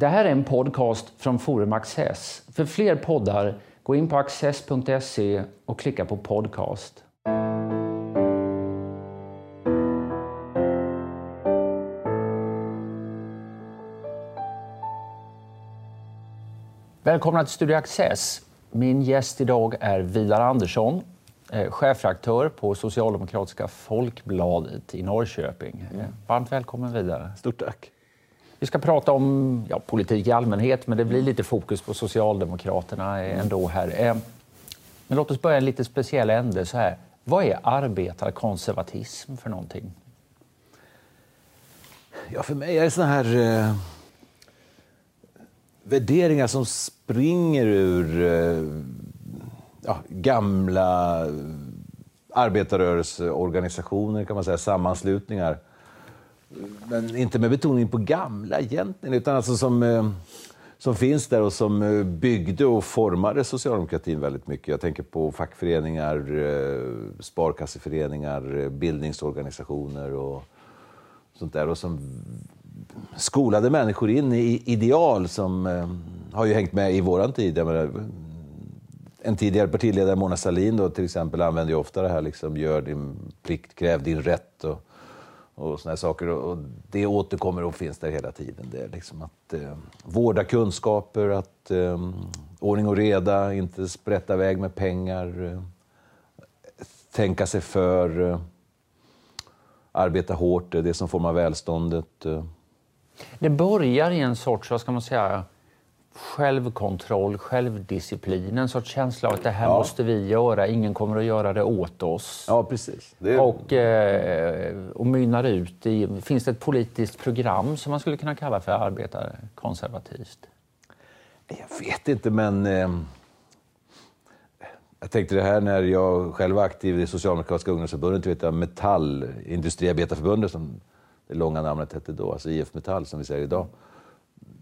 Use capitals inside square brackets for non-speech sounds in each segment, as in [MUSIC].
Det här är en podcast från Forum Access. För fler poddar, gå in på access.se och klicka på podcast. Välkomna till Studio Access. Min gäst idag är Vidar Andersson, eh, chefredaktör på Socialdemokratiska Folkbladet i Norrköping. Mm. Varmt välkommen Vidar. Stort tack. Vi ska prata om ja, politik i allmänhet, men det blir lite fokus på Socialdemokraterna ändå här. Eh, men låt oss börja i en lite speciell ände. Så här. Vad är arbetarkonservatism för någonting? Ja, för mig är det sådana här eh, värderingar som springer ur eh, ja, gamla eh, arbetarrörelseorganisationer, kan man säga, sammanslutningar men inte med betoning på gamla egentligen, utan alltså som, eh, som finns där och som eh, byggde och formade socialdemokratin väldigt mycket. Jag tänker på fackföreningar, eh, sparkasseföreningar, bildningsorganisationer och sånt där. Och som skolade människor in i ideal som har ju hängt med i våran tid. en tidigare partiledare, Mona Sahlin, då, till exempel, använde ju ofta det här liksom, gör din plikt, kräv din rätt. Och, och såna saker. Och det återkommer och finns där hela tiden. Det är liksom att eh, vårda kunskaper, att eh, ordning och reda, inte sprätta iväg med pengar, eh, tänka sig för, eh, arbeta hårt, det som formar välståndet. Eh. Det börjar i en sorts, vad ska man säga, självkontroll, självdisciplin, en sorts känsla av att det här ja. måste vi göra, ingen kommer att göra det åt oss. Ja, precis. Det... Och, eh, och mynnar ut i, finns det ett politiskt program som man skulle kunna kalla för arbetarkonservativt? Jag vet inte, men eh, jag tänkte det här när jag själv var aktiv i Socialdemokratiska ungdomsförbundet, vet jag, Metall, Industriarbetarförbundet som det långa namnet hette då, alltså IF Metall som vi säger idag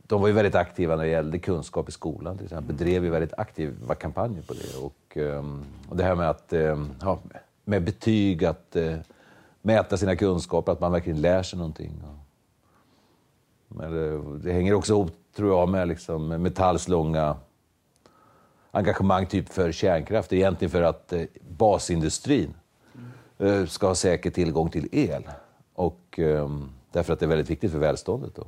de var ju väldigt aktiva när det gällde kunskap i skolan till exempel. Bedrev ju väldigt aktiva kampanjer på det. Och, ehm, och det här med att ehm, ja, med betyg, att eh, mäta sina kunskaper, att man verkligen lär sig någonting. Men det, det hänger också ihop, tror jag, med liksom Metalls långa engagemang typ för kärnkraft. Egentligen för att eh, basindustrin ska ha säker tillgång till el. Och ehm, därför att det är väldigt viktigt för välståndet. Då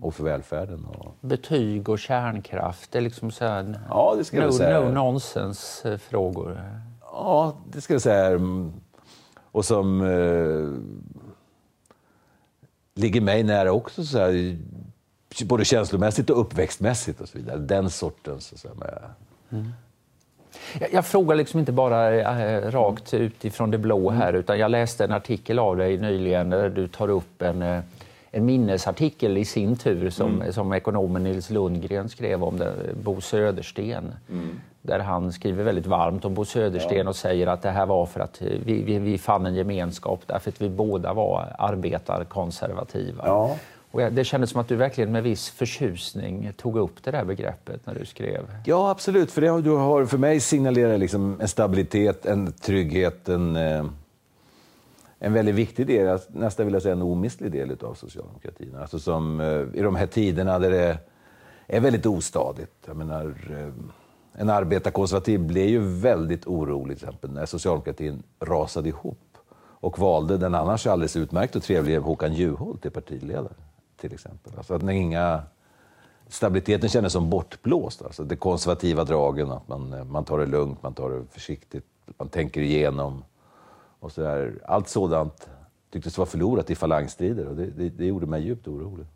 och för välfärden. Och... Betyg och kärnkraft, det är liksom så här, ja, det ska no, säga. no nonsense frågor. Ja, det ska jag säga. Och som eh, ligger mig nära också, så här, både känslomässigt och uppväxtmässigt och så vidare. Den sortens. Så här, med... mm. jag, jag, frågar liksom inte bara äh, rakt utifrån det blå här, mm. utan jag läste en artikel av dig nyligen där du tar upp en äh, en minnesartikel i sin tur som, mm. som ekonomen Nils Lundgren skrev om det, Bo Södersten. Mm. Där han skriver väldigt varmt om Bo Södersten ja. och säger att det här var för att vi, vi, vi fann en gemenskap därför att vi båda var arbetarkonservativa. Ja. Och det kändes som att du verkligen med viss förtjusning tog upp det där begreppet när du skrev. Ja, absolut. För det har, du har för mig signalerat liksom en stabilitet, en trygghet, en... En väldigt viktig del, nästan vill jag säga en omistlig del av socialdemokratin. Alltså som eh, i de här tiderna där det är väldigt ostadigt. Jag menar, eh, en arbetarkonservativ blev ju väldigt orolig till exempel när socialdemokratin rasade ihop och valde den annars alldeles utmärkt och trevliga Håkan Juholt till partiledare. Till exempel. Alltså att när inga stabiliteten kändes som bortblåst. Alltså det konservativa dragen, att man, man tar det lugnt, man tar det försiktigt, man tänker igenom och så där. Allt sådant tycktes vara förlorat i falangstrider och det, det, det gjorde mig djupt orolig.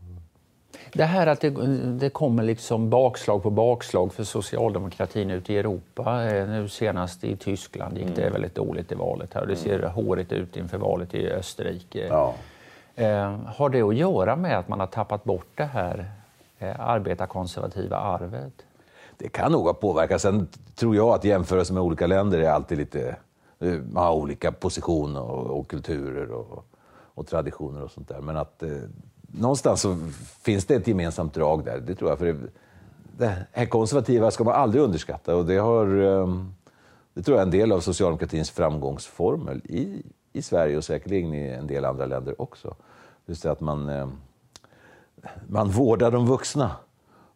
Det här att det, det, kommer liksom bakslag på bakslag för socialdemokratin ute i Europa. Eh, nu senast i Tyskland gick det mm. väldigt dåligt i valet. här. Det ser mm. hårigt ut inför valet i Österrike. Ja. Eh, har det att göra med att man har tappat bort det här eh, arbetarkonservativa arvet? Det kan nog ha påverkat. Sen tror jag att jämförelser med olika länder är alltid lite Eh, man har olika positioner och, och kulturer och, och, traditioner och sånt där. Men att eh, någonstans så finns det ett gemensamt drag där. Det tror jag. För det, det här konservativa ska man aldrig underskatta och det har ehm, det tror jag är en del av socialdemokratins framgångsformel i, i Sverige och säkerligen i en del andra länder också. Just det att man, ehm, man vårdar de vuxna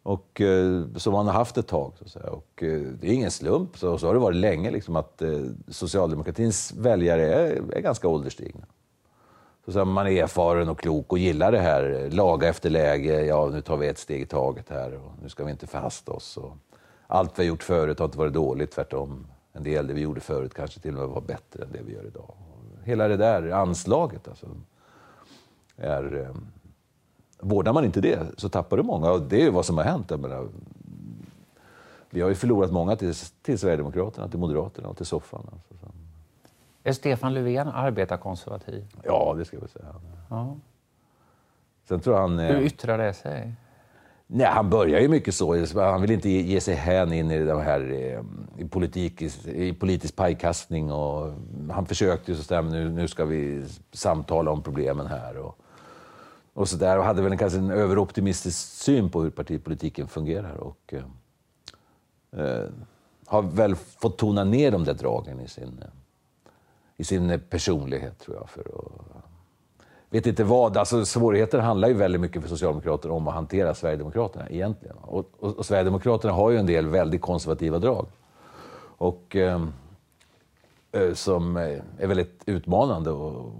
och, eh, som man har haft ett tag. Så att säga. Och, eh, det är ingen slump, så, så har det varit länge, liksom, att eh, socialdemokratins väljare är, är ganska ålderstigna. Så, så man är erfaren och klok och gillar det här, laga efter läge, ja nu tar vi ett steg i taget här och nu ska vi inte förhasta oss. Och allt vi har gjort förut har inte varit dåligt, tvärtom. En del det vi gjorde förut kanske till och med var bättre än det vi gör idag. Hela det där anslaget alltså, är... Eh, vårdar man inte det så tappar du många och det är ju vad som har hänt. Menar, vi har ju förlorat många till, till Sverigedemokraterna, till Moderaterna och till soffan. Alltså. Är Stefan Löfven arbetarkonservativ? Ja, det ska jag säga. Ja. Sen tror han... Hur yttrar det sig? Nej, han börjar ju mycket så. Han vill inte ge sig hän in i det här eh, i, politik, i politisk pajkastning. Och han försökte ju så nu, nu ska vi samtala om problemen här. Och, och så där och hade väl en, kanske en överoptimistisk syn på hur partipolitiken fungerar. Och, eh, eh har väl fått tona ner de där dragen i sin, eh, i sin eh, personlighet, tror jag. För att, vet inte vad. Alltså, svårigheter handlar ju väldigt mycket för Socialdemokrater om att hantera Sverigedemokraterna egentligen. Och, och, och Sverigedemokraterna har ju en del väldigt konservativa drag. Och, eh, eh som är väldigt utmanande och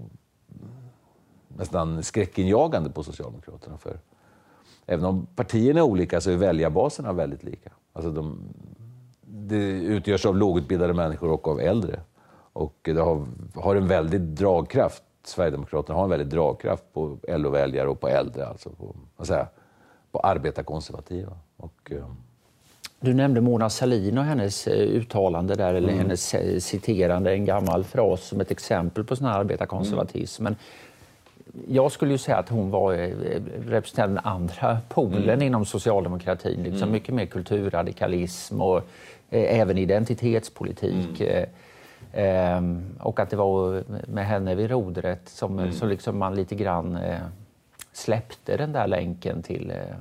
nästan skräckinjagande på Socialdemokraterna. För även om partierna är olika så är väljarbaserna väldigt lika. Alltså de, det utgörs av lågutbildade människor och av äldre. Och det har, har en väldig dragkraft. Sverigedemokraterna har en väldig dragkraft på LO-väljare och på äldre, alltså på, vad säger, på arbetarkonservativa. Och, eh, du nämnde Mona Sahlin och hennes eh, uttalande där, eller mm. hennes eh, citerande en gammal fras som ett exempel på sån här arbetarkonservatism. Mm. Jag skulle ju säga att hon var eh, representerade den andra polen mm. inom socialdemokratin. Liksom mm. Mycket mer kulturradikalism och eh, även identitetspolitik. Mm. Eh, ehm, och att det var med henne vid rodret som, mm. som liksom man lite grann eh, släppte den där länken till eh,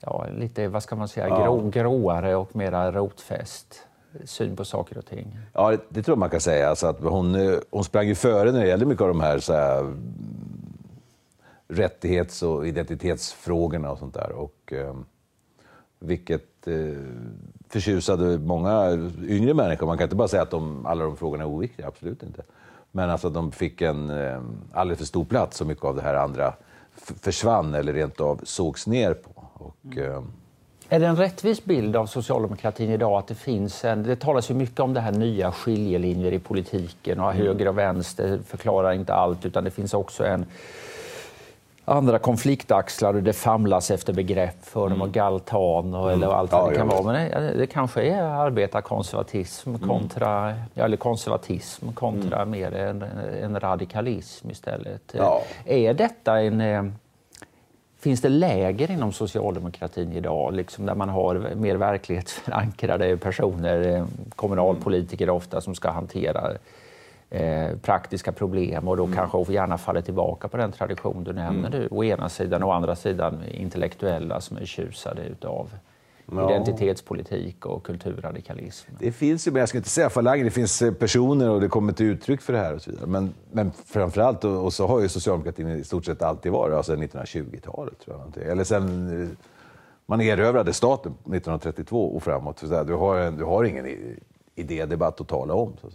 ja, lite, vad ska man säga, ja. grå, gråare och mera rotfäst syn på saker och ting. Ja, det, det tror jag man kan säga. Alltså att hon, eh, hon sprang ju före när det gällde mycket av de här, så här mm, rättighets och identitetsfrågorna och sånt där. Och, eh, vilket eh, förtjusade många yngre människor. Man kan inte bara säga att de, alla de frågorna är oviktiga, absolut inte. Men alltså de fick en eh, alldeles för stor plats så mycket av det här andra försvann eller rent av sågs ner på. Och, mm är det en rättvis bild av socialdemokratin idag att det finns en... Det talas ju mycket om det här nya skiljelinjer i politiken och mm. höger och vänster förklarar inte allt utan det finns också en andra konfliktaxlar och det famlas efter begrepp för mm. dem och galtan och, eller mm. allt vad det kan vara. Men det, det, kanske är arbetarkonservatism mm. kontra, eller konservatism kontra mm. mer en, en radikalism istället. Ja. Är detta en eh, Finns det läger inom socialdemokratin idag liksom där man har mer verklighetsförankrade personer, eh, kommunalpolitiker ofta, som ska hantera eh, praktiska problem och då mm. kanske gärna faller tillbaka på den tradition du nämner mm. å ena sidan och å andra sidan intellektuella som är tjusade utav ja. identitetspolitik och kulturradikalism. Det finns ju, men jag ska inte säga falanger, det finns eh, personer och det kommer till uttryck för det här och så vidare. Men, men framförallt, och, och så har ju socialdemokratin i stort sett alltid varit, alltså 1920-talet tror jag. Eller sen eh, man erövrade staten 1932 och framåt. Så du, har en, du har ingen idédebatt att tala om. Så.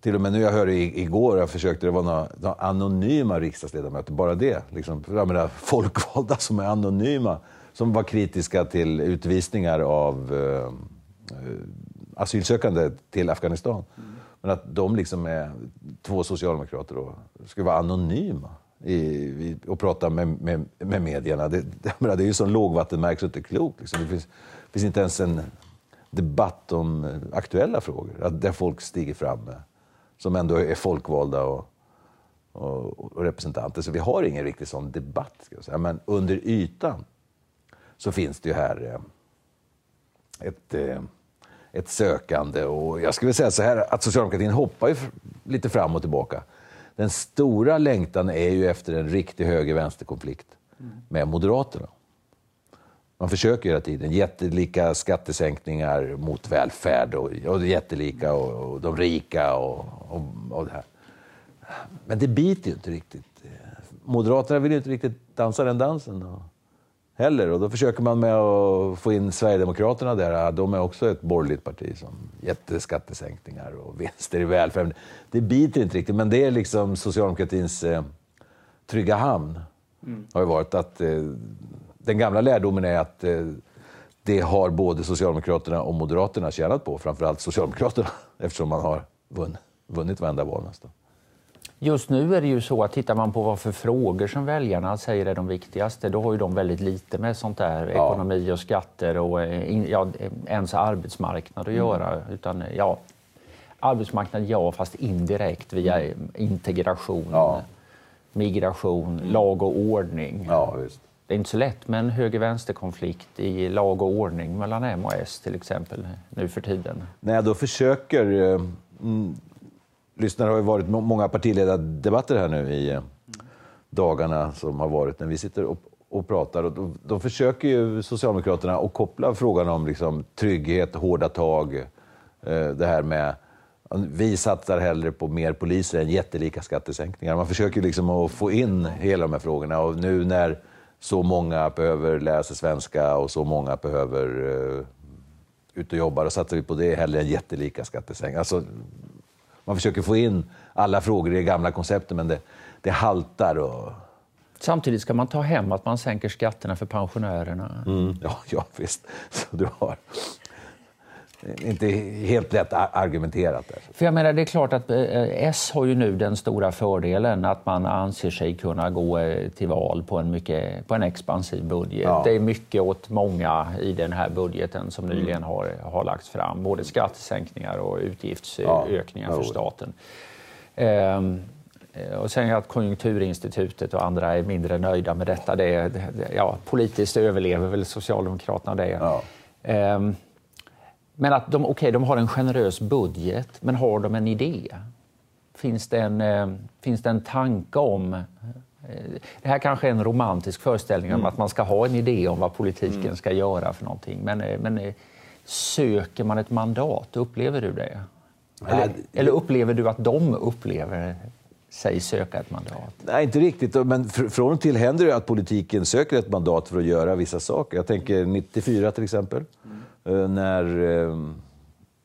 Till och med nu, jag hörde igår, jag försökte, det var några, några anonyma riksdagsledamöter, bara det. Liksom, jag menar, folkvalda som är anonyma som var kritiska till utvisningar av eh, eh asylsökande till Afghanistan. Mm. Men att de liksom är två socialdemokrater och skulle vara anonyma i, i, och prata med, med, med medierna. Det, [LAUGHS] det, det är ju sån lågvattenmärke så det är klokt. Liksom. Det finns, finns, inte ens en debatt om eh, aktuella frågor, att där folk stiger fram med, som ändå är folkvalda och, och, och representanter. Så vi har ingen riktig sån debatt. Ska jag säga. Men under ytan så finns det ju här eh, ett, eh, ett sökande. Och jag skulle säga så här att socialdemokratin hoppar ju lite fram och tillbaka. Den stora längtan är ju efter en riktig höger-vänster-konflikt med Moderaterna. Man försöker hela tiden. Jättelika skattesänkningar mot välfärd och, och jättelika och, och de rika och, och, och, det här. Men det biter ju inte riktigt. Moderaterna vill ju inte riktigt dansa den dansen. Heller. Och då försöker man med att få in Sverigedemokraterna där. De är också ett borgerligt parti som jätteskattesänkningar och vinster i välfärden. Det biter inte riktigt, men det är liksom socialdemokratins eh, trygga hamn. Mm. har varit att eh, den gamla lärdomen är att eh, det har både Socialdemokraterna och Moderaterna tjänat på. Framförallt Socialdemokraterna [LAUGHS] eftersom man har vunnit, vunnit varenda val nästan. Just nu är det ju så att tittar man på vad för frågor som väljarna säger är de viktigaste, då har ju de väldigt lite med sånt där ja. ekonomi och skatter och eh, ja, ens arbetsmarknad att mm. göra. Utan, ja, arbetsmarknad ja, fast indirekt via integration, ja. migration, mm. lag och ordning. Ja. Det är inte så lätt med en höger-vänster-konflikt i lag och ordning mellan M och S till exempel nu för tiden. Nej, då försöker... Lyssnare har ju varit många partiledardebatter här nu i eh, dagarna som har varit när vi sitter och, och pratar. Och då, då, försöker ju Socialdemokraterna att koppla frågan om liksom, trygghet, hårda tag, eh, det här med vi satsar hellre på mer poliser än jättelika skattesänkningar. Man försöker liksom att få in hela de här frågorna och nu när så många behöver lära sig svenska och så många behöver uh, ut och jobba, då satsar vi på det hellre än jättelika skattesänkningar. Alltså, man försöker få in alla frågor i det gamla konceptet, men det, det haltar. Och... Samtidigt ska man ta hem att man sänker skatterna för pensionärerna. Mm, ja, ja, visst. Så du har inte helt lätt argumenterat. För jag menar, det är klart att eh, S har ju nu den stora fördelen att man anser sig kunna gå eh, till val på en, mycket, på en expansiv budget. Ja. Det är mycket åt många i den här budgeten som mm. nyligen har, har lagts fram. Både skattesänkningar och utgiftsökningar ja. för staten. Ehm, och sen att Konjunkturinstitutet och andra är mindre nöjda med detta. Det, det ja, politiskt överlever väl Socialdemokraterna det. Ja. Ehm, men att de, okay, de har en generös budget, men har de en idé? Finns det en, eh, finns det en tanke om... Eh, det här kanske är en romantisk föreställning mm. om att man ska ha en idé om vad politiken mm. ska göra för någonting. Men, eh, men söker man ett mandat? Upplever du det? Eller, eller upplever du att de upplever sig söka ett mandat? Nej, inte riktigt. Men från och till händer det att politiken söker ett mandat för att göra vissa saker. Jag tänker 94 till exempel. Eh, när eh,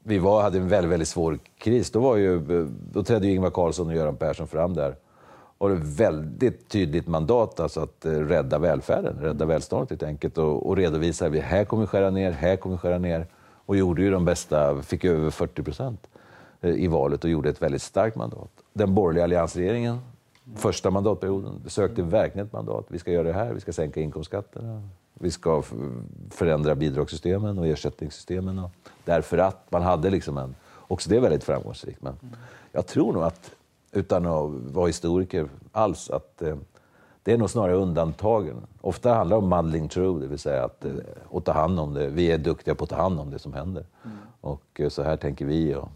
vi var, hade en väldigt, väldigt svår kris, då, var ju, eh, då trädde ju Ingvar Carlsson och Göran Persson fram där. Och ett väldigt tydligt mandat alltså att rädda välfärden, rädda välståndet helt enkelt. Och, och redovisa att här kommer vi skära ner, här kommer vi skära ner. Och gjorde ju de bästa, fick över 40 procent i valet och gjorde ett väldigt starkt mandat. Den borgerliga alliansregeringen, första mandatperioden, sökte verkligen ett mandat. Vi ska göra det här, vi ska sänka inkomstskatterna, vi ska förändra bidragssystemen och ersättningssystemen. Därför att man hade liksom en... Också det är väldigt framgångsrikt. Men jag tror nog att, utan att vara historiker alls, att eh, det är nog snarare undantagen. Ofta handlar det om muddling through, det vill säga att, eh, att ta hand om det. Vi är duktiga på att ta hand om det som händer. Mm. Och eh, så här tänker vi. Och,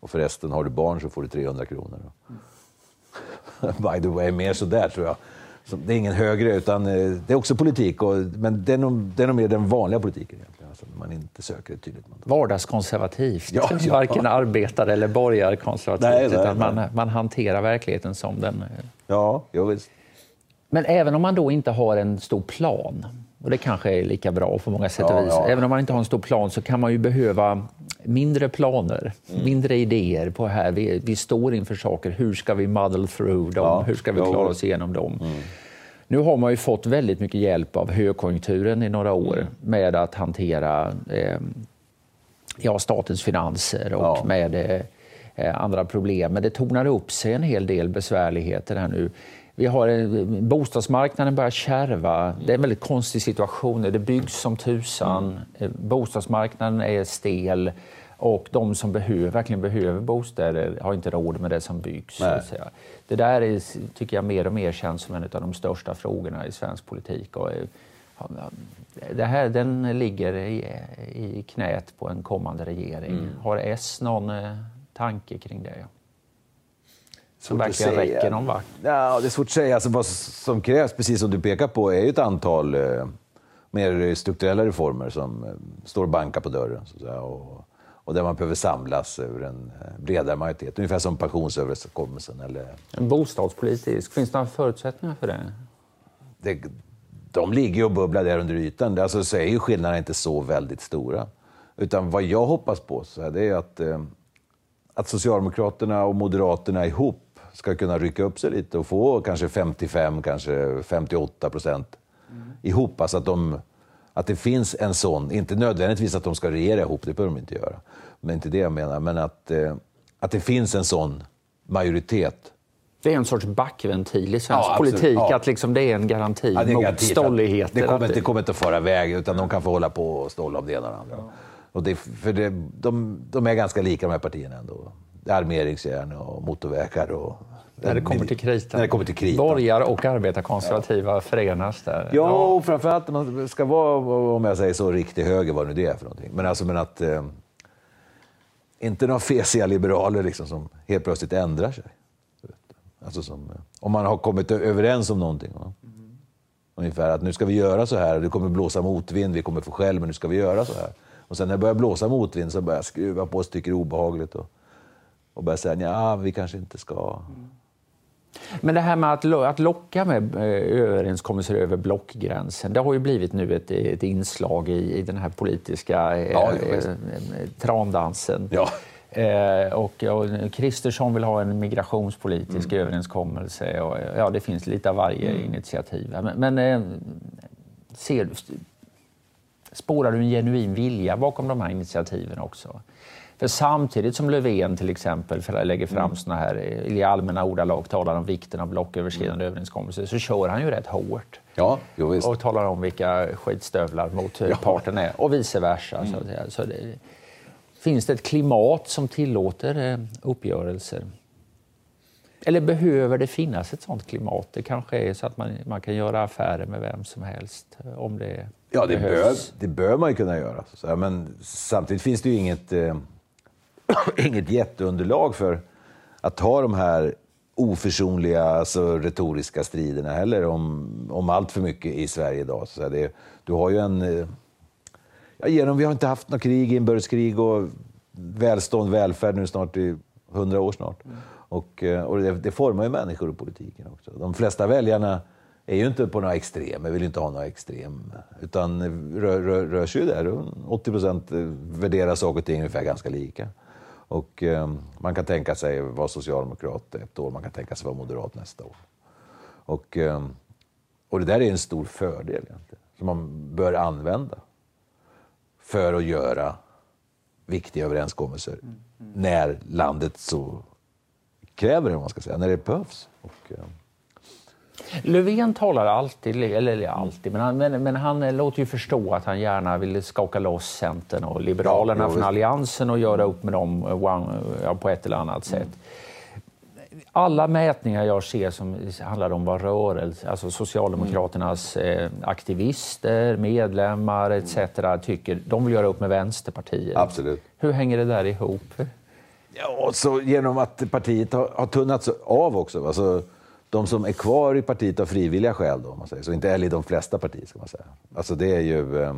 och förresten, har du barn så får du 300 kronor. Mm. [LAUGHS] By the way, mer sådär tror jag det är ingen högre, utan eh, det är också politik. Och, men det är, nog, det är nog mer den vanliga politiken egentligen. Alltså, man inte söker ett tydligt mandat. Vardagskonservativt. Ja, ja. Varken arbetare eller borgarkonservativt. Nej, nej, utan man, man hanterar verkligheten som den. Ja, jo, visst. Men även om man då inte har en stor plan, och det kanske är lika bra på många sätt och vis. Ja. Även om man inte har en stor plan så kan man ju behöva mindre planer, mm. mindre idéer på här. Vi, vi står inför saker. Hur ska vi muddle through dem? Ja. Hur ska vi klara oss igenom dem? Mm. Nu har man ju fått väldigt mycket hjälp av högkonjunkturen i några år mm. med att hantera eh, ja, statens finanser och ja. med eh, andra problem. Men det tornar upp sig en hel del besvärligheter här nu. Vi har, bostadsmarknaden börjar kärva. Det är en väldigt konstig situation. Det byggs som tusan. Mm. Bostadsmarknaden är stel. Och de som behöver, verkligen behöver bostäder har inte råd med det som byggs. Det där är, tycker jag mer och mer känns som en av de största frågorna i svensk politik. Och, eh, det här, den ligger i, i knät på en kommande regering. Mm. Har S någon eh, tanke kring det? Som verkligen räcker någon vart? Ja, det är svårt att säga. Alltså, vad som krävs, precis som du pekar på, är ett antal eh, mer strukturella reformer som eh, står och bankar på dörren. Så att säga, och, och där man behöver samlas över en eh, bredare majoritet. Ungefär som pensionsöverenskommelsen. Eller... En bostadspolitisk, finns det några förutsättningar för det? det de ligger och bubblar där under ytan. Alltså, så är ju skillnaderna inte så väldigt stora. Utan vad jag hoppas på så här, det är att, eh, att Socialdemokraterna och Moderaterna ihop ska kunna rycka upp sig lite och få kanske 55, kanske 58 procent mm. ihop. Alltså att, de, att det finns en sån, inte nödvändigtvis att de ska regera ihop, det behöver de inte göra. Men inte det jag menar, men att, eh, att det finns en sån majoritet det är en sorts backventil i svensk ja, politik, ja. att liksom det är en garanti ja, är mot garanti stolligheter. Det kommer, inte, det kommer inte att fara iväg, utan de kan få hålla på och ståla om det ena och det andra. Ja. Och det, för det, de, de är ganska lika de här partierna ändå. Armeringsjärn och motorvägar och när det kommer till kritan. När det kommer till kritan. Borgar och arbetarkonservativa ja. förenas där. Ja, och framförallt när man ska vara, om jag säger så, riktig höger, vad nu det är för någonting. Men alltså, men att... Eh, inte några fesiga liberaler liksom, som helt plötsligt ändrar sig. Alltså som, eh, om man har kommit överens om någonting. Va? Mm. Ungefär att nu ska vi göra så här, det kommer blåsa motvind, vi kommer få skäll, men nu ska vi göra så här. Och sen när det börjar blåsa motvind så börjar jag skruva på och tycker det är obehagligt. Och, och börjar säga, ja vi kanske inte ska. Mm. Men det här med att, att locka med eh, överenskommelser över blockgränsen, det har ju blivit nu ett, ett inslag i, i den här politiska eh, ja, eh, trandansen. Ja. Eh, och, Kristersson vill ha en migrationspolitisk mm. överenskommelse. Och, ja, det finns lite av varje mm. initiativ. Men, men eh, ser, spårar du en genuin vilja bakom de här initiativen också? För samtidigt som Löfven till exempel lägger fram mm. såna här, i allmänna ordalag talar om vikten av blocköverskridande mm. överenskommelser så kör han ju rätt hårt. Ja, jo. Och talar om vilka skitstövlar motparten ja. är och vice versa. Mm. Så, så det, finns det ett klimat som tillåter eh, uppgörelser? Eller behöver det finnas ett sånt klimat? Det kanske är så att man, man kan göra affärer med vem som helst eh, om det Ja, det behövs. bör, det bör man ju kunna göra. Men samtidigt finns det ju inget eh, [COUGHS] inget jätteunderlag för att ta de här oförsonliga, alltså retoriska striderna heller om, om allt för mycket i Sverige idag. Så det, du har ju en... Eh, ja, genom, vi har inte haft något krig, inbördeskrig och välstånd, välfärd nu snart i hundra år snart. Mm. Och, eh, och det, det, formar ju människor och politiken också. De flesta väljarna är ju inte på några extremer, vill inte ha några extrem, utan rör, rör, rör sig ju där. 80 procent värderar saker och ting ungefär ganska lika. Och eh, man kan tänka sig vara socialdemokrat ett år, man kan tänka sig vara moderat nästa år. Och, eh, och det där är en stor fördel egentligen, som man bör använda för att göra viktiga överenskommelser mm, mm. när landet så kräver det, man ska säga, när det behövs. Och, eh, Löfven talar alltid, eller alltid, men han, men, men han låter ju förstå att han gärna vill skaka loss Centern och Liberalerna ja, från Alliansen och göra upp med dem ja, på ett eller annat sätt. Alla mätningar jag ser som handlar om vad rörelse, alltså Socialdemokraternas eh, aktivister, medlemmar etc. tycker, de vill göra upp med Vänsterpartiet. Absolut. Hur hänger det där ihop? Ja, så genom att partiet har, har tunnats av också. Alltså, de som är kvar i partiet av frivilliga skäl, då, man säger. så inte eller i de flesta partier, ska man säga. Alltså det är ju eh,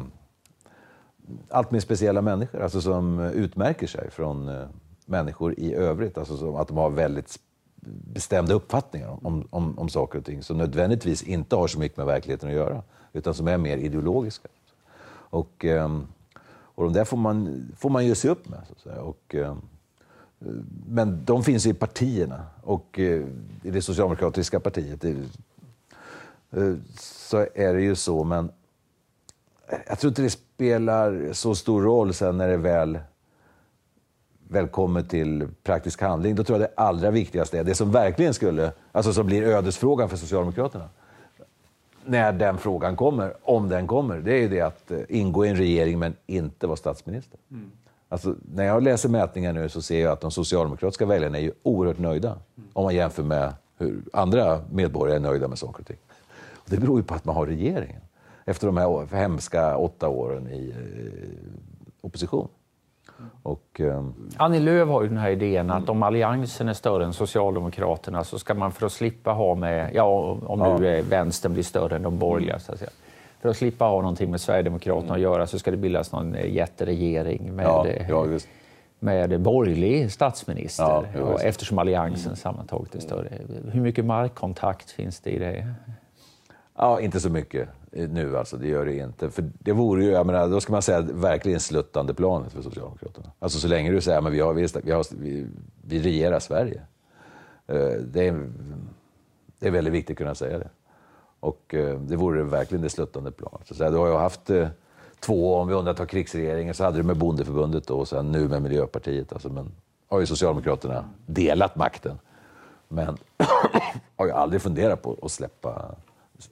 allt mer speciella människor, alltså som utmärker sig från eh, människor i övrigt. Alltså som, att de har väldigt bestämda uppfattningar om, om, om saker och ting som nödvändigtvis inte har så mycket med verkligheten att göra, utan som är mer ideologiska. Och, eh, och de där får man, får man ju se upp med. Så att säga. Och, eh, men de finns i partierna och eh, i det socialdemokratiska partiet eh, så är det ju så. Men jag tror inte det spelar så stor roll sen när det väl, väl kommer till praktisk handling. Då tror jag det allra viktigaste är det som verkligen skulle, alltså som blir ödesfrågan för Socialdemokraterna. När den frågan kommer, om den kommer, det är ju det att eh, ingå i en regering men inte vara statsminister. Mm. Alltså, när jag läser mätningar nu så ser jag att de socialdemokratiska väljarna är ju oerhört nöjda. Om man jämför med hur andra medborgare är nöjda med saker och ting. Och det beror ju på att man har regeringen. Efter de här hemska åtta åren i eh, opposition. Och, eh, Annie Lööf har ju den här idén att om alliansen är större än Socialdemokraterna så ska man för att slippa ha med, ja om nu ja. vänstern blir större än de borgerliga, så att säga för att slippa ha någonting med Sverigedemokraterna mm. att göra så ska det bildas någon eh, jätteregering med, ja, eh, ja, med borgerlig statsminister ja, eftersom alliansen mm. sammantaget är större. Hur mycket markkontakt finns det i det? Ja, inte så mycket nu alltså, det gör det inte. För det vore ju, jag menar, då ska man säga verkligen sluttande planet för Socialdemokraterna. Alltså så länge du säger att vi, har, vi, har, vi, vi regerar Sverige. Eh, det är, det är väldigt viktigt att kunna säga det. Och eh, det vore verkligen det sluttande planet. Så du har ju haft eh, två, om vi undantar krigsregeringen, så hade du med Bondeförbundet och sen nu med Miljöpartiet. Alltså, men har ju Socialdemokraterna delat makten. Men [COUGHS] har ju aldrig funderat på att släppa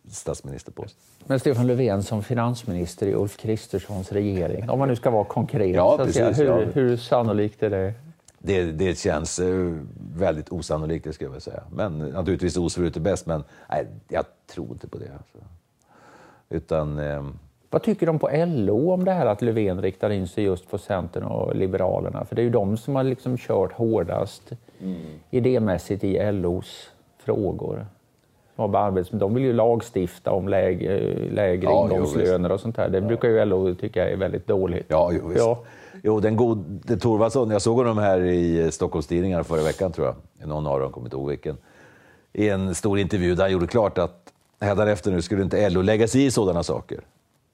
statsministerpost. Men Stefan Löfven som finansminister i Ulf Kristerssons regering, om man nu ska vara konkret, ja, precis, hur, ja. hur sannolikt är det? Det, det känns eh, väldigt osannolikt, det ska jag säga. Men naturligtvis osvuret är bäst, men nej, jag tror inte på det. Alltså. Utan... Eh... Vad tycker de på LO om det här att Löfven riktar in sig just på Centern och Liberalerna? För det är ju de som har liksom kört hårdast mm. idémässigt i LOs frågor de vill ju lagstifta om lägre, lägre ja, ingångslöner och sånt där. Det ja. brukar ju LO tycka är väldigt dåligt. Ja, jo, visst. Ja. Jo, den gode Thorvaldsson, jag såg honom här i Stockholmstidningarna förra veckan tror jag. Någon av dem, kommer inte ihåg vilken. I en stor intervju där han gjorde klart att hädanefter nu skulle inte LO lägga sig i sådana saker.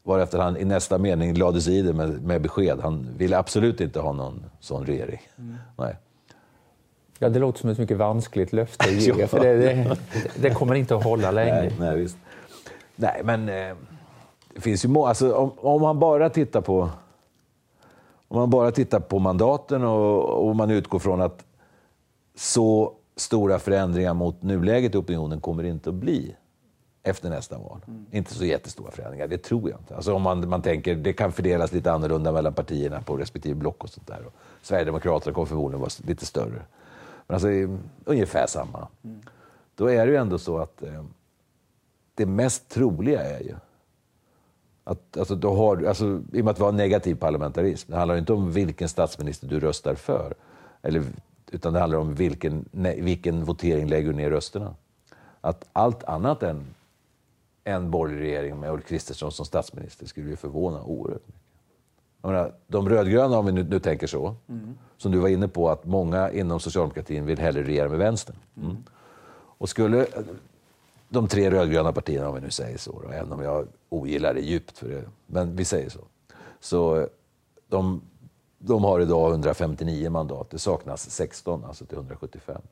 Varefter han i nästa mening lade sig i det med, med besked. Han ville absolut inte ha någon sån regering. Mm. Nej. Ja, det låter som ett mycket vanskligt löfte att ge, [LAUGHS] för det, det, det, kommer inte att hålla länge. Nej, nej, visst. nej men eh, det finns ju alltså, om, om, man bara tittar på om man bara tittar på mandaten och, och man utgår från att så stora förändringar mot nuläget i opinionen kommer det inte att bli efter nästa val. Mm. Inte så jättestora förändringar, det tror jag inte. Alltså om man, man tänker, det kan fördelas lite annorlunda mellan partierna på respektive block och sånt där. Och Sverigedemokraterna kommer förmodligen vara lite större. Men alltså ungefär samma. Mm. Då är det ju ändå så att eh, det mest troliga är ju att, alltså, då har, alltså, I och med att vi har negativ parlamentarism, det handlar inte om vilken statsminister du röstar för, eller, utan det handlar om vilken, ne, vilken votering lägger du ner rösterna. Att allt annat än en borgerlig regering med Ulf Kristersson som statsminister skulle ju förvåna oerhört mycket. Menar, de rödgröna, om vi nu, nu tänker så, mm. som du var inne på, att många inom socialdemokratin vill hellre regera med vänstern. Mm. Och skulle de tre rödgröna partierna, om vi nu säger så, då, även om jag ogillar det djupt, för det, men vi säger så. Så eh, de, de har idag 159 mandat, det saknas 16, alltså till 175.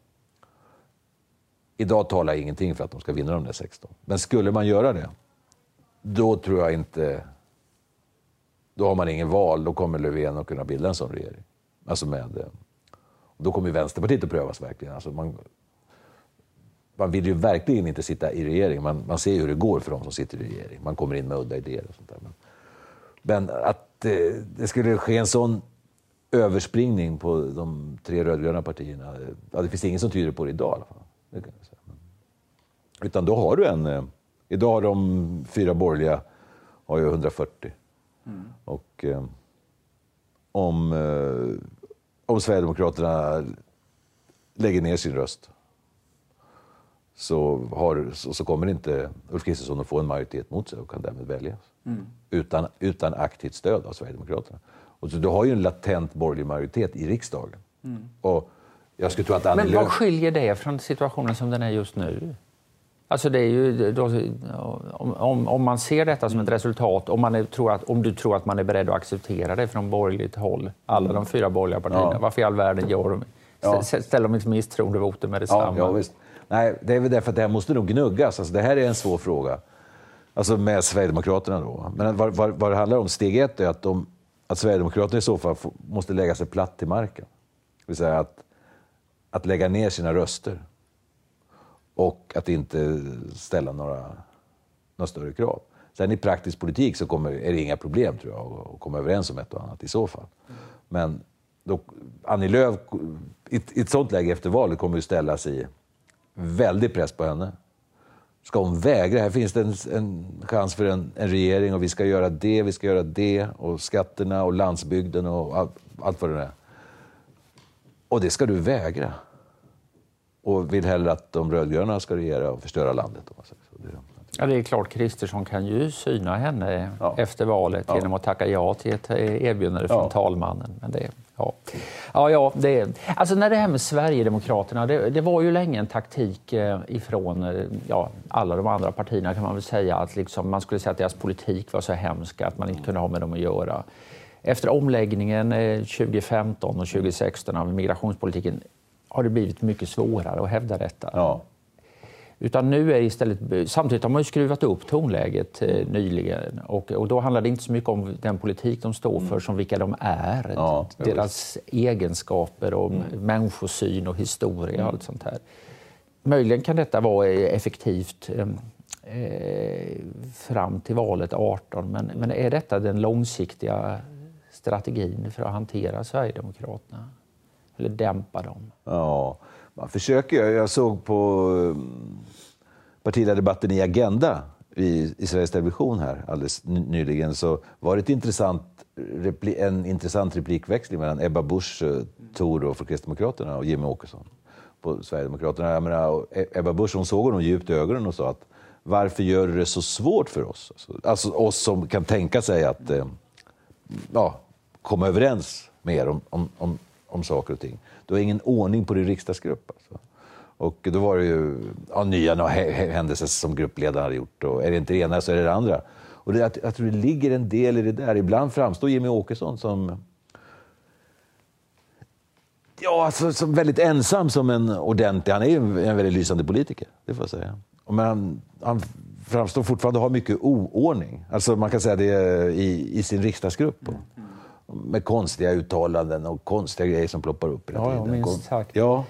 Idag talar ingenting för att de ska vinna de där 16. Men skulle man göra det, då tror jag inte då har man ingen val, då kommer Löfven att kunna bilda en sån regering. Alltså med, eh, då kommer Vänsterpartiet att prövas verkligen. Alltså man, man vill ju verkligen inte sitta i regering. Man, man ser ju hur det går för de som sitter i regering. Man kommer in med udda idéer och sånt där. Men, men att eh, det skulle ske en sån överspringning på de tre rödgröna partierna, ja, det finns ingen som tyder på det idag i alla fall. Det kan jag säga. Utan då har du en... Eh, idag har de fyra borgerliga har ju 140. Mm. Och eh, om, eh, om Sverigedemokraterna lägger ner sin röst så, har, så, så, kommer inte Ulf Kristersson att få en majoritet mot sig och kan därmed väljas. Mm. Utan, utan aktivt stöd av Sverigedemokraterna. Och så du har ju en latent borgerlig majoritet i riksdagen. Mm. Och jag skulle tro att Men vad skiljer det från situationen som den är just nu? Alltså det är ju, då, om, om, man ser detta som ett resultat, om, man är, tror att, om du tror att man är beredd att acceptera det från borgerligt håll, alla de fyra borgerliga partierna, ja. varför i all världen gör de, ja. ställer de inte misstroendevotum med detsamma? Ja, ja, visst. Nej, det är väl därför att det här måste nog gnuggas. Alltså, det här är en svår fråga. Alltså med Sverigedemokraterna då. Men vad, vad, vad det handlar om, steg ett är att, de, att Sverigedemokraterna i så fall måste lägga sig platt till marken. Det vill säga att, att lägga ner sina röster och att inte ställa några, några större krav. Sen i praktisk politik så kommer, är det inga problem tror jag att komma överens om ett och annat i så fall. Men då, Annie Lööf, i, i ett sånt läge efter valet kommer ju ställas i väldig press på henne. Ska hon vägra? Här finns det en, en chans för en, en, regering och vi ska göra det, vi ska göra det och skatterna och landsbygden och allt, allt vad det är. Och det ska du vägra och vill hellre att de rödgröna ska regera och förstöra landet. Ja, det är klart, Kristersson kan ju syna henne ja. efter valet ja. genom att tacka ja till ett erbjudande från ja. talmannen. Men det, ja. Ja, ja, det, alltså när det här med Sverigedemokraterna, det, det var ju länge en taktik eh, ifrån eh, ja, alla de andra partierna kan man väl säga, att liksom, man skulle säga att deras politik var så hemsk att man inte kunde ha med dem att göra. Efter omläggningen eh, 2015 och 2016 av migrationspolitiken har det blivit mycket svårare att hävda detta. Ja. Utan nu är istället, samtidigt har man ju skruvat upp tonläget eh, nyligen och, och då handlar det inte så mycket om den politik de står för som vilka de är. Ja, deras just. egenskaper och mm. människosyn och historia och allt sånt här. Möjligen kan detta vara effektivt eh, fram till valet 18 men, men är detta den långsiktiga strategin för att hantera Sverigedemokraterna? Eller dämpa dem? Ja, man försöker. ju. Jag såg på eh, partiledardebatten i Agenda i, i Sveriges Television här alldeles nyligen så var det ett intressant, en intressant replikväxling mellan Ebba Busch, eh, Thor Tor för Kristdemokraterna och Jimmy Åkesson på Sverigedemokraterna. Jag menar, e-, Ebba Busch hon såg honom djupt i ögonen och sa att varför gör du det så svårt för oss? Alltså, alltså oss som kan tänka sig att eh, ja, komma överens med er om, om, om, om saker och ting. Du har ingen ordning på din riksdagsgrupp. Alltså. Och då var det ju ja, nya händelser som gruppledaren hade gjort. Och är det inte det ena så är det det andra. Och det, jag, jag tror det ligger en del i det där. Ibland framstår Jimmy Åkesson som Ja, alltså, som väldigt ensam som en ordentlig... Han är ju en, en väldigt lysande politiker, det får jag säga. Men han, han framstår fortfarande ha mycket oordning. Alltså man kan säga det i, i sin riksdagsgrupp. Mm med konstiga uttalanden och konstiga grejer som ploppar upp hela tiden. Ja, minst sagt. Ja.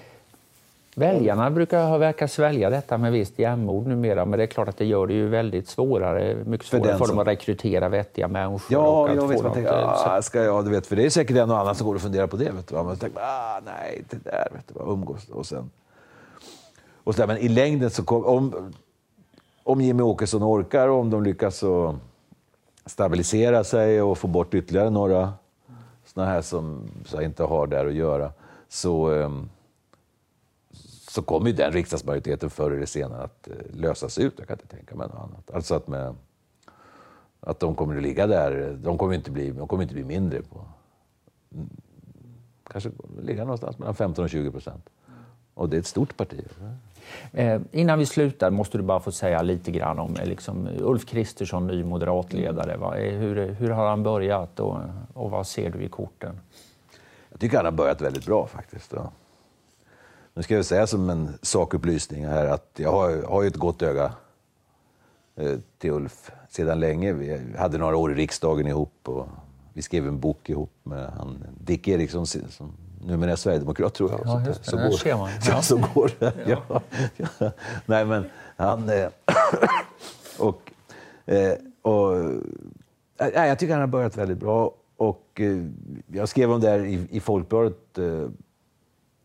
Väljarna brukar ha verkat svälja detta med visst jämnmod numera, men det är klart att det gör det ju väldigt svårare, mycket svårare för, för dem att rekrytera vettiga människor. Ja, jag vet, man tänker, ah, ska jag, du vet, för det är säkert en och annan som går och funderar på det. Vet du, man tänker, ah, nej, det där, vet du, umgås. Och sen, och så där, men i längden, så kom, om, om Jimmy Åkesson orkar och om de lyckas så stabilisera sig och få bort ytterligare några såna här som så inte har där att göra, så, ehm, så kommer ju den riksdagsmajoriteten förr eller senare att eh, lösas ut. Jag kan inte tänka mig något annat. Alltså att, med, att de kommer att ligga där. De kommer inte bli, de kommer inte bli mindre. på mm, Kanske ligga någonstans mellan 15 och 20 procent. Och det är ett stort parti. Eh, innan vi slutar måste du bara få säga lite grann om eh, liksom, Ulf Kristersson, ny moderatledare. Va? Eh, hur, hur har han börjat och, och vad ser du i korten? Jag tycker han har börjat väldigt bra faktiskt. Ja. Nu ska jag säga som en sakupplysning här att jag har, har ju ett gott öga eh, till Ulf sedan länge. Vi hade några år i riksdagen ihop och vi skrev en bok ihop med han, Dick Eriksson som numera är sverigedemokrat tror jag. Ja, just det. Så, går, ser man. [LAUGHS] Ja. så går det. [LAUGHS] Ja. ja. [LAUGHS] Nej, men han... Eh, [COUGHS] och, eh, och, äh, jag tycker han har börjat väldigt bra. Och, jag skrev om det här i, i Folkbladet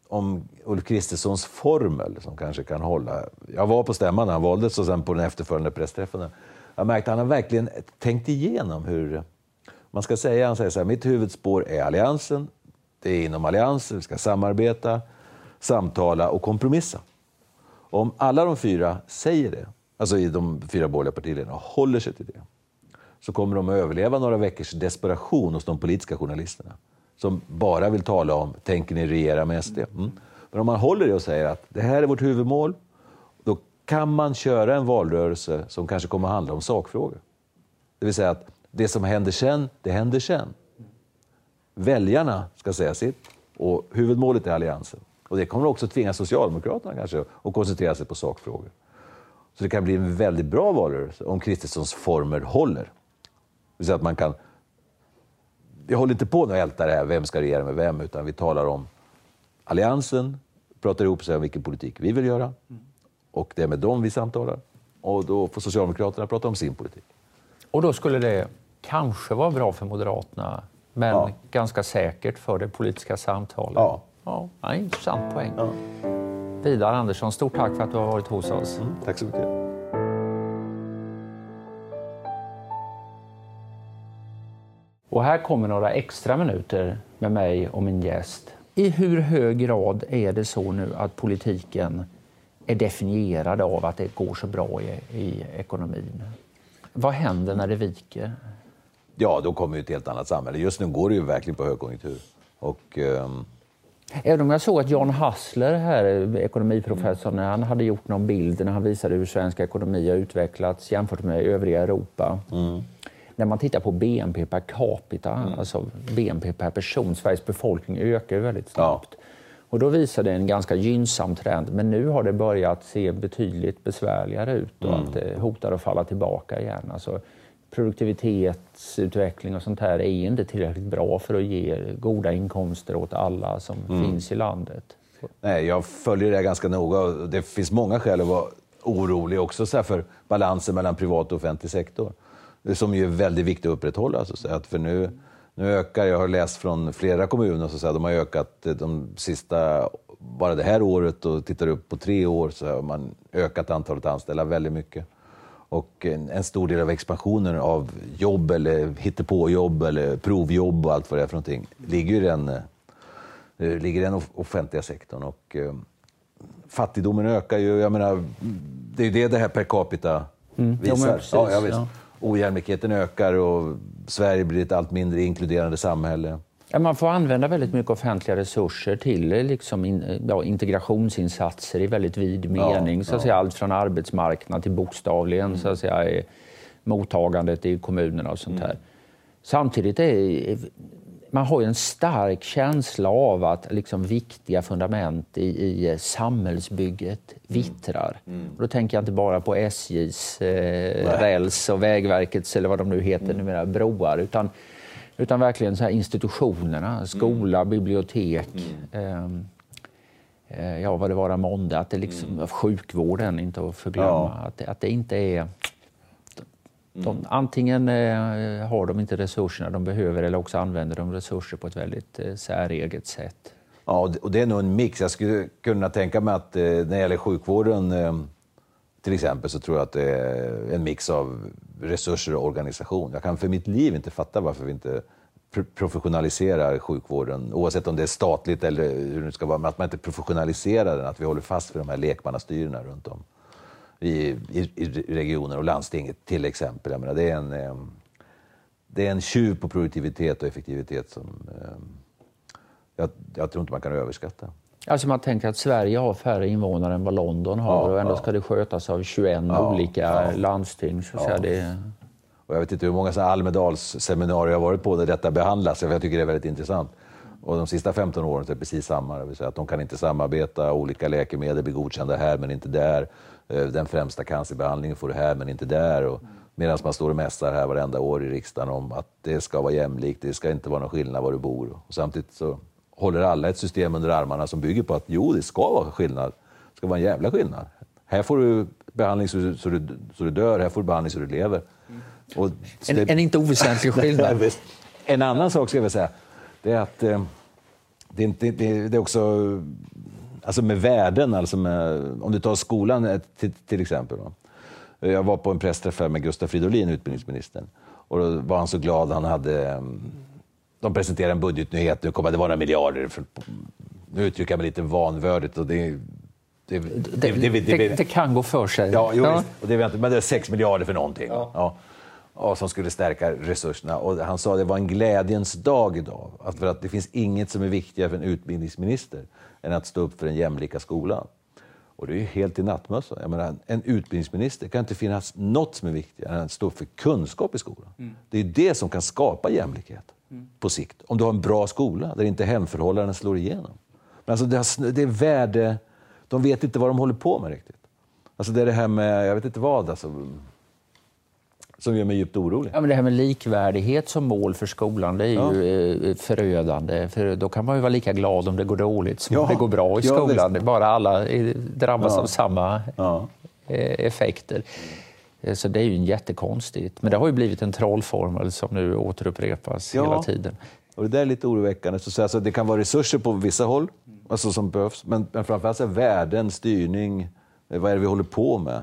om Ulf Kristerssons formel som kanske kan hålla. Jag var på stämman när han valdes och sen på den efterföljande pressträffen. Jag märkte att han har verkligen tänkt igenom hur man ska säga. Han säger så här, mitt huvudspår är Alliansen, det är inom allianser, vi ska samarbeta, samtala och kompromissa. Om alla de fyra säger det, alltså i de fyra borgerliga partiledarna, håller sig till det, så kommer de att överleva några veckors desperation hos de politiska journalisterna som bara vill tala om, tänker ni regera med SD? Mm. Men om man håller det och säger att det här är vårt huvudmål, då kan man köra en valrörelse som kanske kommer att handla om sakfrågor. Det vill säga att det som händer sen, det händer sen. Väljarna ska säga sitt och huvudmålet är Alliansen. Och det kommer också tvinga Socialdemokraterna kanske att koncentrera sig på sakfrågor. Så det kan bli en väldigt bra valrörelse om Kristerssons former håller. Det vill säga att man kan... Vi håller inte på att älta det här, vem ska regera med vem, utan vi talar om Alliansen, pratar ihop sig om vilken politik vi vill göra. Och det är med dem vi samtalar. Och då får Socialdemokraterna prata om sin politik. Och då skulle det kanske vara bra för Moderaterna men ja. ganska säkert för det politiska samtalet. Ja. Ja, ja intressant poäng. Ja. Vidar Andersson, stort tack för att du har varit hos oss. Mm, tack så mycket. Och här kommer några extra minuter med mig och min gäst. I hur hög grad är det så nu att politiken är definierad av att det går så bra i, i ekonomin. Vad händer när det viker? Ja, då kommer vi ett helt annat samhälle. Just nu går det ju verkligen på högkonjunktur. Och, um... Även om jag såg att John Hassler, här, ekonomiprofessorn, mm. han hade gjort någon bild när han visade hur svensk ekonomi har utvecklats jämfört med övriga Europa. Mm. När man tittar på BNP per capita, mm. alltså BNP per person, Sveriges befolkning ökar ju väldigt snabbt. Ja. Och då visar det en ganska gynnsam trend, men nu har det börjat se betydligt besvärligare ut och mm. att det hotar att falla tillbaka igen. Alltså, produktivitetsutveckling och sånt här är inte tillräckligt bra för att ge goda inkomster åt alla som mm. finns i landet. Nej, jag följer det ganska noga och det finns många skäl att vara orolig också så för balansen mellan privat och offentlig sektor. Som ju är väldigt viktigt att upprätthålla. Så att för nu, nu ökar, jag har läst från flera kommuner, så att de har ökat de sista, bara det här året och tittar upp på tre år så har man ökat antalet anställda väldigt mycket. Och en, stor del av expansionen av jobb eller hittepåjobb eller provjobb och allt vad det är för någonting ligger i den, eh, ligger i den offentliga sektorn. Och, eh, fattigdomen ökar ju. Jag menar, det är ju det det här per capita mm. visar. Ja, precis, ja, ja, Ojämlikheten ökar och Sverige blir ett allt mindre inkluderande samhälle. Ja, man får använda väldigt mycket offentliga resurser till eh, liksom in, eh, ja, integrationsinsatser i väldigt vid mening. Ja, så att säga, allt från arbetsmarknad till bokstavligen mm. så att säga, mottagandet i kommunerna och sånt mm. här. Samtidigt är man har en stark känsla av att liksom viktiga fundament i, i samhällsbygget mm. vittrar. Mm. Mm. Då tänker jag inte bara på SJs eh, räls och Vägverkets, eller vad de nu heter mm. numera, broar, utan utan verkligen så här institutionerna, skola, mm. bibliotek, mm. eh, ja vad det var måndag, att det liksom, mm. sjukvården inte att förglömma, ja. att, att det inte är de, mm. antingen eh, har de inte resurserna de behöver eller också använder de resurser på ett väldigt eh, säreget sätt. Ja, och det är nog en mix. Jag skulle kunna tänka mig att eh, när det gäller sjukvården eh, till exempel så tror jag att det är en mix av resurser och organisation. Jag kan för mitt liv inte fatta varför vi inte professionaliserar sjukvården, oavsett om det är statligt eller hur det ska vara, men att man inte professionaliserar den, att vi håller fast vid de här lekmannastyrena runt om i, i, i regioner och landstinget till exempel. Jag menar, det, är en, eh, det är en tjuv på produktivitet och effektivitet som eh, jag, jag tror inte man kan överskatta. Alltså man tänker att Sverige har färre invånare än vad London har ja, och ändå ja. ska det skötas av 21 ja, olika landsting. Så ja. det... och jag vet inte hur många Almedalsseminarier jag har varit på där detta behandlas, jag tycker det är väldigt intressant. Och de sista 15 åren är det precis samma, det vill säga att de kan inte samarbeta, olika läkemedel blir godkända här men inte där. Eh, den främsta cancerbehandlingen får du här men inte där. Medan man står och mässar här varenda år i riksdagen om att det ska vara jämlikt, det ska inte vara någon skillnad var du bor. Och samtidigt så håller alla ett system under armarna som bygger på att jo, det ska vara skillnad. Det ska vara en jävla skillnad. Här får du behandling så du, så du, så du dör, här får du behandling så du lever. Och en, det, en inte oväsentlig skillnad. [LAUGHS] en annan sak ska jag säga, det är att eh, det, är inte, det, det är också alltså med värden, alltså med, om du tar skolan till, till exempel. Då. Jag var på en pressträff med Gustav Fridolin, utbildningsministern. Och då var han så glad. Han hade mm, de presenterar en budgetnyhet, nu kommer det vara några miljarder. För, nu uttrycker jag mig lite vanvördigt. Och det, det, det, det, kan gå för sig. Ja, jo, ja. Och det men det är 6 miljarder för någonting. Ja. Ja. Och som skulle stärka resurserna. Och han sa att det var en glädjens dag idag. Att för att det finns inget som är viktigare för en utbildningsminister än att stå upp för den jämlika skolan. Och det är ju helt i nattmössan. Jag menar, en utbildningsminister kan inte finnas något som är viktigare än att stå upp för kunskap i skolan. Mm. Det är det som kan skapa jämlikhet på sikt. Om du har en bra skola där inte hemförhållanden slår igenom. Men alltså det, har, det är värde... De vet inte vad de håller på med riktigt. Alltså det är det här med, jag vet inte vad, alltså, som gör mig djupt orolig. Ja, men det här med likvärdighet som mål för skolan, det är ja. ju eh, förödande. För då kan man ju vara lika glad om det går dåligt som ja. om det går bra i skolan. Ja, bara alla drabbas av samma eh, effekter. Eh, så det är ju jättekonstigt. Men det har ju blivit en trollformel som nu återupprepas ja. hela tiden. Och det där är lite oroväckande. Så alltså, det kan vara resurser på vissa håll alltså, som behövs, men, men framförallt är värden, styrning, eh, vad är det vi håller på med?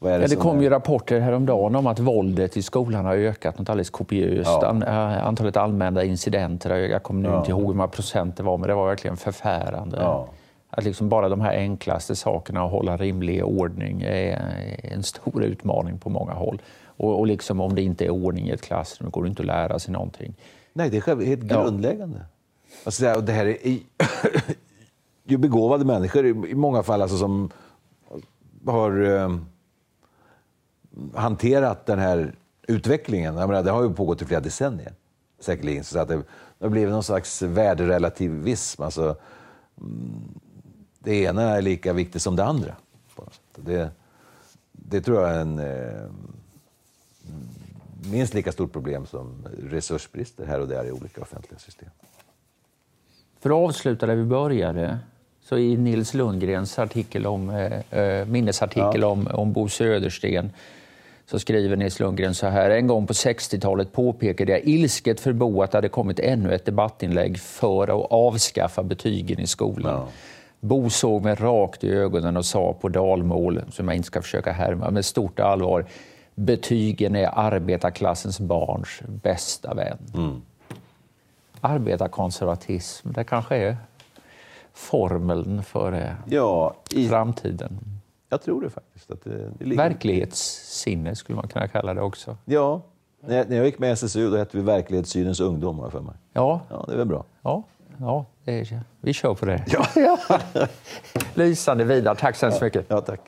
det, ja, det kom är... ju rapporter häromdagen om att våldet i skolan har ökat något alldeles kopiöst. Ja. Eh, antalet anmälda incidenter, jag kommer nu ja. inte ihåg hur många procent det var, men det var verkligen förfärande. Ja. Att liksom bara de här enklaste sakerna, att hålla rimlig ordning, är en stor utmaning på många håll. Och, och liksom om det inte är ordning i ett klassrum går det inte att lära sig någonting. Nej, det är helt grundläggande. Ja. Alltså, det här är [COUGHS] ju begåvade människor i många fall alltså, som har eh, hanterat den här utvecklingen. Jag menar, det har ju pågått i flera decennier säkerligen. Så att det, det har blivit någon slags värderelativism. Alltså, mm, det ena är lika viktigt som det andra. Det, det tror jag är en eh, minst lika stort problem som resursbrister här och där i olika offentliga system. För att avsluta där vi började, så i Nils Lundgrens artikel om, eh, eh minnesartikel ja. om, om Bo Södersten så skriver Nils Lundgren så här. En gång på 60-talet påpekade jag ilsket för Bo att det hade kommit ännu ett debattinlägg för att avskaffa betygen i skolan. Ja. Bo såg mig rakt i ögonen och sa på dalmål, som jag inte ska försöka härma, med stort allvar. Betygen är arbetarklassens barns bästa vän. Mm. Arbetarkonservatism, det kanske är formeln för ja, i... framtiden. Jag tror det faktiskt. Att det, det ligger... Verklighetssinne skulle man kunna kalla det också. Ja, när jag, gick med i SSU då hette vi Verklighetssynens ungdom, har för mig. Ja. ja, det är väl bra. Ja, ja det är, vi kör på det. Ja. [LAUGHS] Lysande Vidar, tack så hemskt mycket. Ja, tack.